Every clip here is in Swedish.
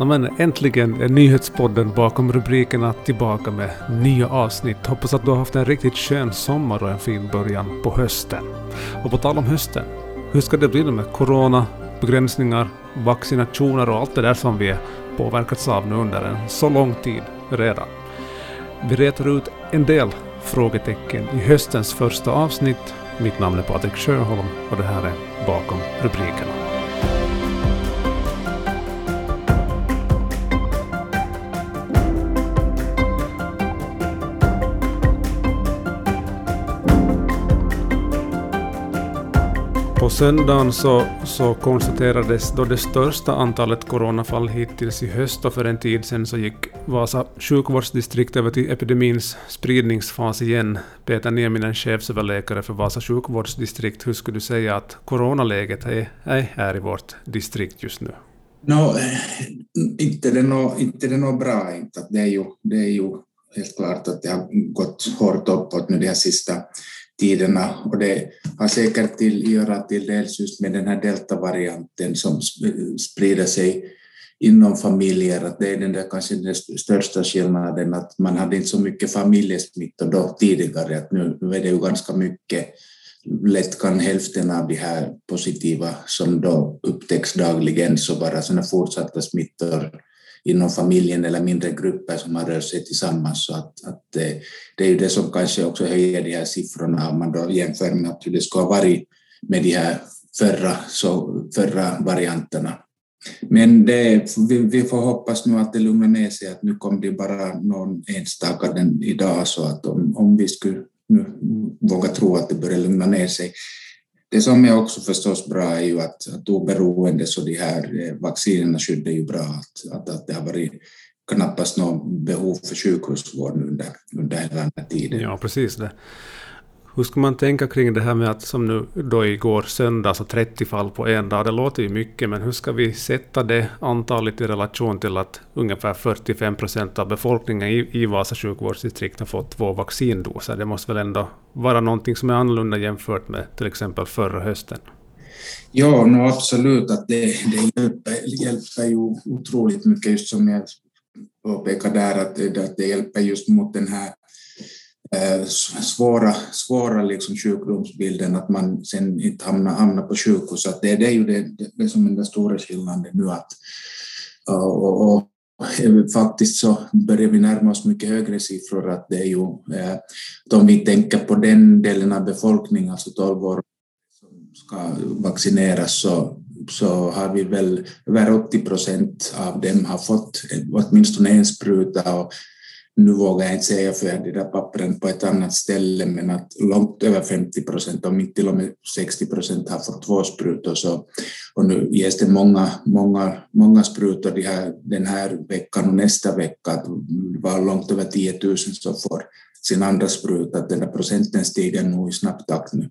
Ja, men äntligen är nyhetspodden bakom rubrikerna tillbaka med nya avsnitt. Hoppas att du har haft en riktigt skön sommar och en fin början på hösten. Och på tal om hösten, hur ska det bli med corona, begränsningar, vaccinationer och allt det där som vi påverkats av nu under en så lång tid redan? Vi retar ut en del frågetecken i höstens första avsnitt. Mitt namn är Patrik Sjöholm och det här är Bakom rubrikerna. Söndagen så, så konstaterades då det största antalet coronafall hittills i höst och för en tid sedan så gick Vasa sjukvårdsdistrikt över till epidemins spridningsfas igen. Peter Nieminen, chefsöverläkare för Vasa sjukvårdsdistrikt, hur skulle du säga att coronaläget är, är här i vårt distrikt just nu? No, inte det är inte det något bra. Inte. Det, är ju, det är ju helt klart att det har gått hårt uppåt nu de här sista tiderna. Och det har säkert till att göra till dels just med den här deltavarianten som sprider sig inom familjer, att det är den där kanske den största skillnaden att man hade inte så mycket familjesmitta då tidigare, att nu är det ju ganska mycket lätt kan hälften av de här positiva som då upptäcks dagligen så vara sådana fortsatta smittor inom familjen eller mindre grupper som har rört sig tillsammans. Så att, att det är ju det som kanske också höjer de här siffrorna om man då jämför med hur det ska ha varit med de här förra, så, förra varianterna. Men det, vi, vi, får hoppas nu att det lugnar ner sig, att nu kom det bara någon enstaka den idag, så att om, om vi skulle nu våga tro att det börjar lugna ner sig, det som är också förstås bra är ju att, att oberoende så de här eh, vaccinerna skyddar ju bra, att, att, att det har varit knappast något behov för sjukhusvård under, under hela den här tiden. Ja, precis det. Hur ska man tänka kring det här med att som nu då igår söndag så 30 fall på en dag, det låter ju mycket, men hur ska vi sätta det antalet i relation till att ungefär 45 procent av befolkningen i, i Vasa sjukvårdsdistrikt har fått två vaccindoser? Det måste väl ändå vara någonting som är annorlunda jämfört med till exempel förra hösten? Ja, no, absolut. Att det, det hjälper, hjälper ju otroligt mycket, just som jag påpekade där, att det, att det hjälper just mot den här Eh, svåra, svåra liksom sjukdomsbilden, att man sen inte hamnar, hamnar på sjukhus. Att det, det är ju det, det, det som är den stora skillnaden nu. Att, och, och, och, faktiskt så börjar vi närma oss mycket högre siffror. Att det är ju, eh, att om vi tänker på den delen av befolkningen, alltså 12 år som ska vaccineras, så, så har vi väl över 80 procent av dem har fått åtminstone en spruta och nu vågar jag inte säga för jag de där pappren på ett annat ställe, men att långt över 50 procent, om inte till och med 60 procent har fått två sprutor. Så, och nu ges det många, många, många sprutor de här, den här veckan och nästa vecka. Att det var långt över 10 000 som får sin andra spruta. Den där procenten stiger nog i snabb takt nu.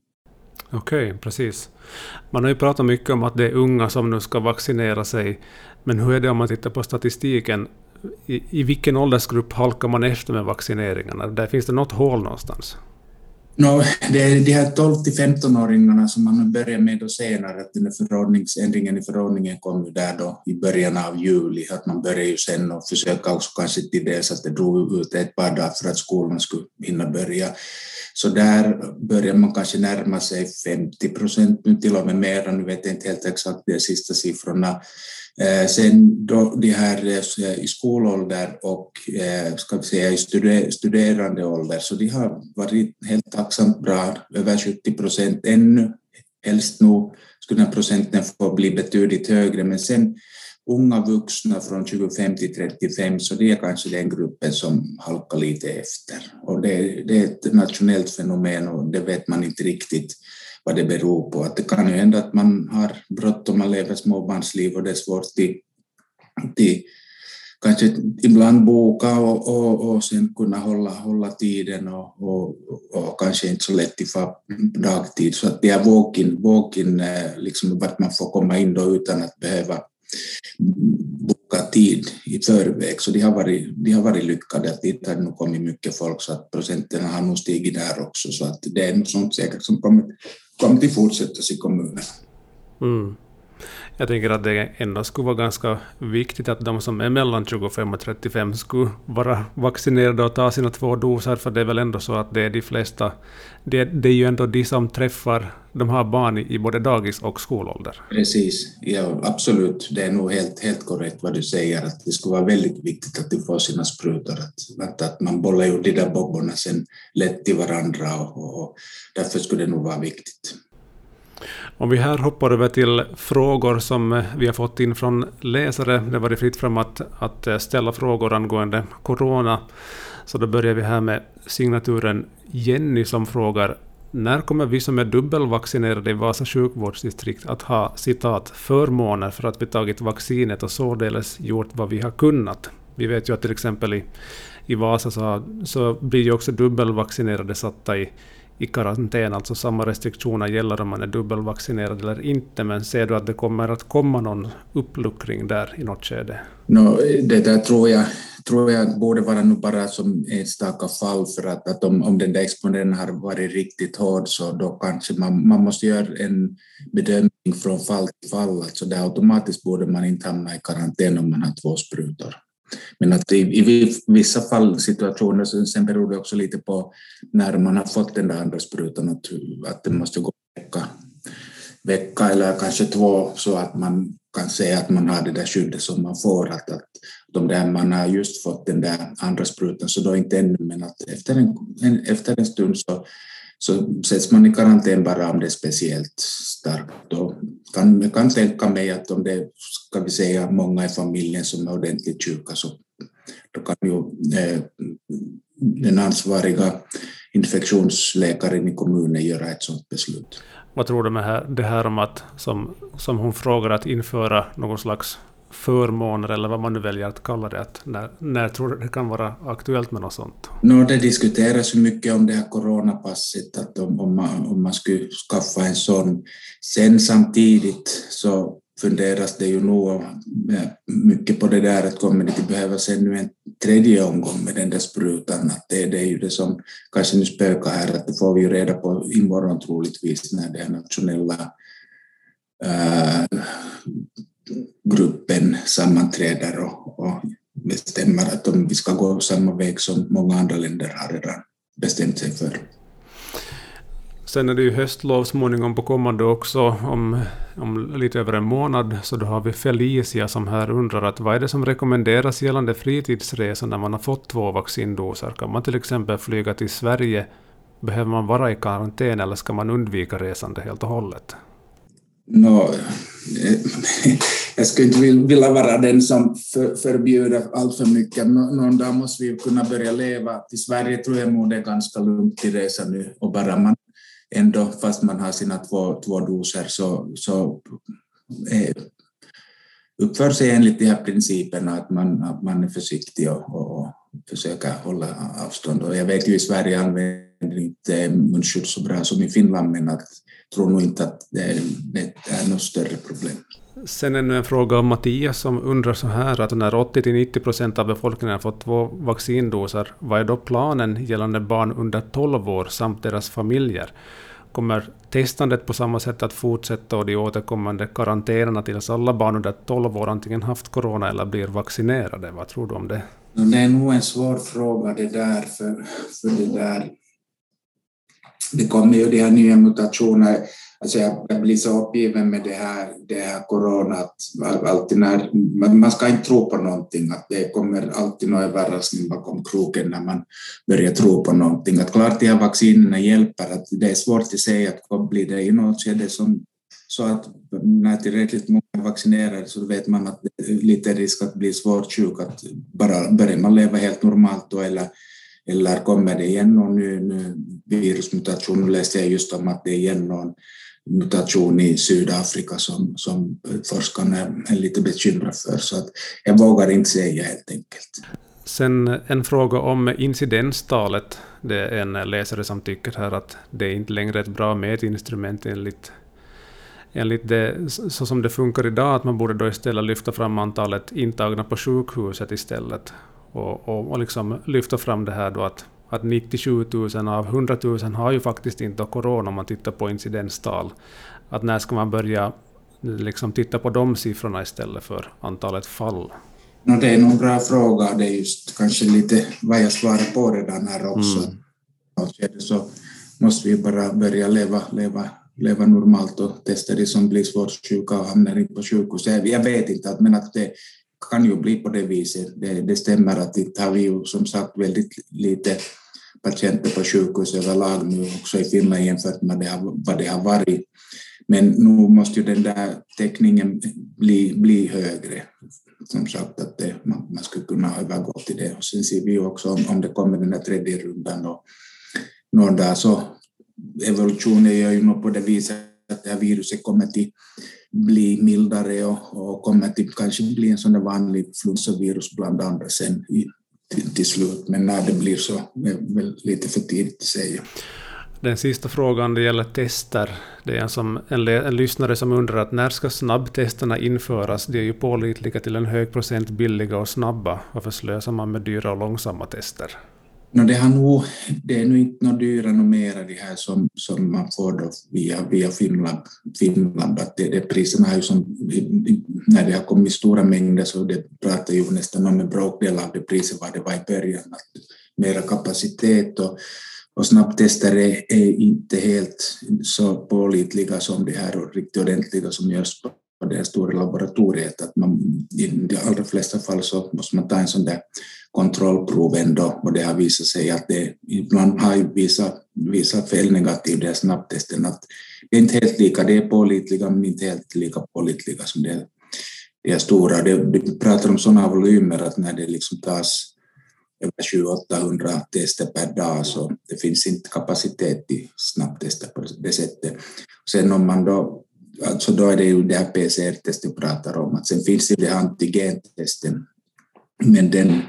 Okej, okay, precis. Man har ju pratat mycket om att det är unga som nu ska vaccinera sig. Men hur är det om man tittar på statistiken? I, i vilken åldersgrupp halkar man efter med vaccineringarna? Där finns det något hål någonstans? No, det är de här 12 till 15-åringarna som man börjar med då senare, att den förordningsändringen i förordningen kom ju där då i början av juli, att man börjar ju sen och försöka också kanske till dels att det drog ut ett par dagar för att skolan skulle hinna börja. Så där börjar man kanske närma sig 50 procent, nu till och med mera, nu vet jag inte helt exakt de sista siffrorna. Eh, sen då de här eh, i skolålder och eh, ska vi säga i studerande ålder, så de har varit helt tacksamt bra, över 70 procent ännu. Helst nog skulle den procenten få bli betydligt högre, men sen unga vuxna från 25 till 35, så det är kanske den gruppen som halkar lite efter. Och det, det är ett nationellt fenomen och det vet man inte riktigt vad det beror på. Att det kan ju hända att man har bråttom, man lever småbarnsliv och det är svårt till, till kanske ibland boka och, och, och sen kunna hålla, hålla tiden och, och, och kanske inte så lätt i dagtid. Så att det är walk-in, walk eh, liksom vart man får komma in då utan att behöva boka tid i förväg. Så de har varit, de har varit lyckade. Att dit har det nog kommit mycket folk så att procenten har nog stigit där också. Så att det är något sånt säkert som kommer, kommer att fortsätta i kommunen. Mm. Jag tänker att det ändå skulle vara ganska viktigt att de som är mellan 25 och 35 skulle vara vaccinerade och ta sina två doser, för det är väl ändå så att det är de flesta... Det, det är ju ändå de som träffar de har barn i, både dagis och skolålder. Precis, ja absolut. Det är nog helt, helt korrekt vad du säger, att det skulle vara väldigt viktigt att de får sina sprutor, att, att, att man bollar ju de där bobborna sen lätt till varandra och, och därför skulle det nog vara viktigt. Om vi här hoppar över till frågor som eh, vi har fått in från läsare. Det var det fritt fram att, att eh, ställa frågor angående corona. Så då börjar vi här med signaturen Jenny som frågar när kommer vi som är dubbelvaccinerade i Vasa sjukvårdsdistrikt att ha citat förmåner för att vi tagit vaccinet och således gjort vad vi har kunnat? Vi vet ju att till exempel i, i Vasa så, så blir ju också dubbelvaccinerade satta i, i karantän, alltså samma restriktioner gäller om man är dubbelvaccinerad eller inte, men ser du att det kommer att komma någon uppluckring där i något skede? No, det där tror jag, tror jag borde vara nu bara som enstaka fall, för att, att om, om den där exponeringen har varit riktigt hård så då kanske man, man måste göra en bedömning från fall till fall, alltså där automatiskt borde man inte hamna i karantän om man har två sprutor. Men att i, i vissa fall, situationer, sen beror det också lite på när man har fått den där andra sprutan, att, att det måste gå en vecka, vecka eller kanske två så att man kan säga att man har det där skyddet som man får, att, att de där man har just fått den där andra sprutan, så då inte ännu, men att efter en, en, efter en stund så så sätts man i karantän bara om det är speciellt starkt. Då kan, jag kan tänka mig att om det ska vi säga många i familjen som är ordentligt sjuka så då kan ju eh, den ansvariga infektionsläkaren i kommunen göra ett sådant beslut. Vad tror du med det här om att, som, som hon frågar, att införa någon slags förmåner eller vad man nu väljer att kalla det. Att när, när tror du det kan vara aktuellt med något sånt? No, det diskuteras ju mycket om det här coronapasset, att om, om, man, om man skulle skaffa en sån. Sen samtidigt så funderas det ju nog eh, mycket på det där att kommer det att behövas ännu en tredje omgång med den där sprutan. Att det, det är ju det som kanske nu spökar här, att det får vi ju reda på imorgon troligtvis när det är nationella äh, gruppen sammanträder och, och bestämmer att om vi ska gå samma väg som många andra länder har redan bestämt sig för. Sen är det ju höstlov småningom på kommande också, om, om lite över en månad. Så då har vi Felicia som här undrar att vad är det som rekommenderas gällande fritidsresor när man har fått två vaccindoser? Kan man till exempel flyga till Sverige? Behöver man vara i karantän eller ska man undvika resande helt och hållet? No, eh, jag skulle inte vilja vara den som för, förbjuder allt för mycket. Någon dag måste vi kunna börja leva. I Sverige tror jag nog det är ganska lugnt i resa nu och bara man ändå, fast man har sina två, två doser, så, så eh, uppför sig enligt de här principerna att man, att man är försiktig och, och försöker hålla avstånd. Och jag vet ju i Sverige använder inte munskydd så bra som i Finland, men att tror nog inte att det är, det är något större problem. Sen ännu en fråga om Mattias som undrar så här att när 80-90 procent av befolkningen har fått två vaccindoser, vad är då planen gällande barn under 12 år samt deras familjer? Kommer testandet på samma sätt att fortsätta och de återkommande karantänerna tills alla barn under 12 år antingen haft corona eller blir vaccinerade? Vad tror du om det? Det är nog en svår fråga det där, för, för det där det kommer ju de här nya mutationerna. Alltså jag blir så uppgiven med det här, det här corona, att alltid när, man ska inte tro på någonting, att det kommer alltid någon överraskning bakom kroken när man börjar tro på någonting. Att klart de här vaccinerna hjälper, att det är svårt att säga att vad blir det i något skede som så att när tillräckligt många är vaccinerade så vet man att det är lite risk att bli svårt sjuk, att bara börjar man leva helt normalt då eller eller kommer det igen någon ny, ny virusmutation? Nu läste jag just om att det är igen någon mutation i Sydafrika som, som äh, forskarna är lite bekymrade för. Så att jag vågar inte säga helt enkelt. Sen en fråga om incidenstalet. Det är en läsare som tycker här att det inte längre är ett bra mätinstrument enligt, enligt det, så som det funkar idag, att man borde då istället lyfta fram antalet intagna på sjukhuset istället och, och, och liksom lyfta fram det här då att, att 97 000 av 100 000 har ju faktiskt inte corona om man tittar på incidenstal. Att när ska man börja liksom titta på de siffrorna istället för antalet fall? No, det är nog en bra fråga. Det är just kanske lite vad jag svarar på redan här också. Mm. Så måste vi bara börja leva, leva, leva normalt och testa de som blir svårt sjuka och hamnar in på sjukhus. Jag vet inte, men att det kan ju bli på det viset. Det, det stämmer att inte har vi ju som sagt väldigt lite patienter på sjukhus överlag nu också i Finland jämfört med det, vad det har varit. Men nu måste ju den där täckningen bli, bli högre. Som sagt, att det, man, man skulle kunna övergå till det. Och sen ser vi ju också om, om det kommer den där tredje rundan och någon dag så evolutionen gör ju nog på det viset att det här viruset kommer till bli mildare och, och kommer till kanske bli en sån där vanlig influensavirus bland andra sen i, till, till, slut. Men när det blir så är väl lite för tidigt att säga. Den sista frågan det gäller tester. Det är en, som, en, en lyssnare som undrar att när ska snabbtesterna införas? De är ju pålitliga till en hög procent billiga och snabba. Varför slösar man med dyra och långsamma tester? No, det, har nog, det är nog inte några dyra numera de här som, som man får då via, via Finland. Finland att det, det, priserna har ju som, när det har kommit stora mängder så det pratar ju nästan om en bråkdel av det priset vad det var i början. Att mera kapacitet och, och snabbtester är, är inte helt så pålitliga som de här och riktigt ordentliga som görs på det här stora laboratoriet. Att man, I de allra flesta fall så måste man ta en sån där kontrollprov ändå och det har visat sig att det ibland har visat, visat fel negativt, det här snabbtesten, att det är inte helt lika, det är pålitliga men inte helt lika pålitliga som det, det är stora. Det, vi pratar om sådana volymer att när det liksom tas över 700-800 tester per dag så det finns inte kapacitet till snabbtester på det sättet. Sen om man då alltså då är det ju det här PCR-testet vi pratar om. Att sen finns det antigentesten, men den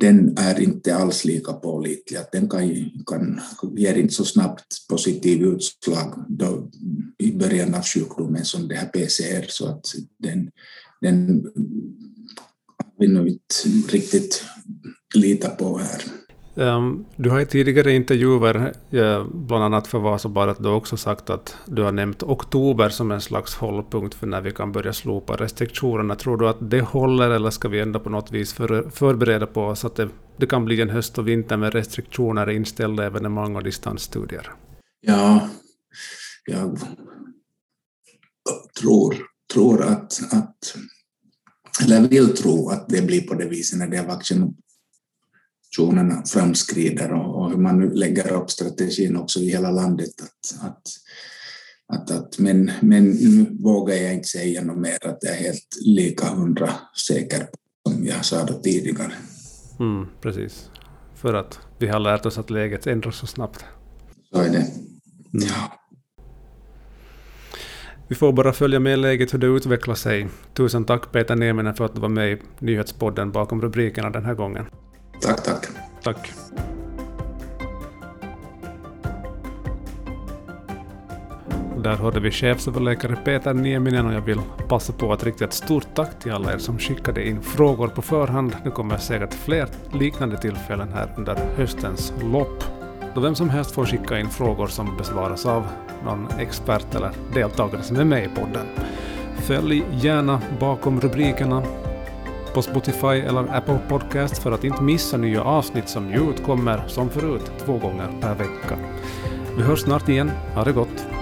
den är inte alls lika pålitlig. Att den kan, kan, ger inte så snabbt positiv utslag då, i början av sjukdomen som det här PCR, så att den, den vill nog inte riktigt lita på här. Um, du har i tidigare intervjuer, eh, bland annat för Vasabadet, du också sagt att du har nämnt oktober som en slags hållpunkt för när vi kan börja slopa restriktionerna. Tror du att det håller eller ska vi ändå på något vis för, förbereda på oss att det, det kan bli en höst och vinter med restriktioner, inställda evenemang och distansstudier? Ja, jag tror, tror att, att eller vill tro att det blir på det viset när det är vaccin, diskussionerna framskrider och, och hur man nu lägger upp strategin också i hela landet. Att, att, att, att, men, men nu vågar jag inte säga något mer att jag är helt lika hundra säker som jag sa då tidigare. Mm, precis. För att vi har lärt oss att läget ändras så snabbt. Så är det. Mm. Ja. Vi får bara följa med läget hur det utvecklar sig. Tusen tack Peter Nieminen för att du var med i nyhetspodden bakom rubrikerna den här gången. Tack, tack. Tack. Där hörde vi chefsöverläkare Peter Nieminen och jag vill passa på att rikta ett stort tack till alla er som skickade in frågor på förhand. Det kommer säkert fler liknande tillfällen här under höstens lopp. Då vem som helst får skicka in frågor som besvaras av någon expert eller deltagare som är med i podden. Följ gärna bakom rubrikerna på Spotify eller Apple Podcast för att inte missa nya avsnitt som ju utkommer som förut två gånger per vecka. Vi hörs snart igen. Ha det gott!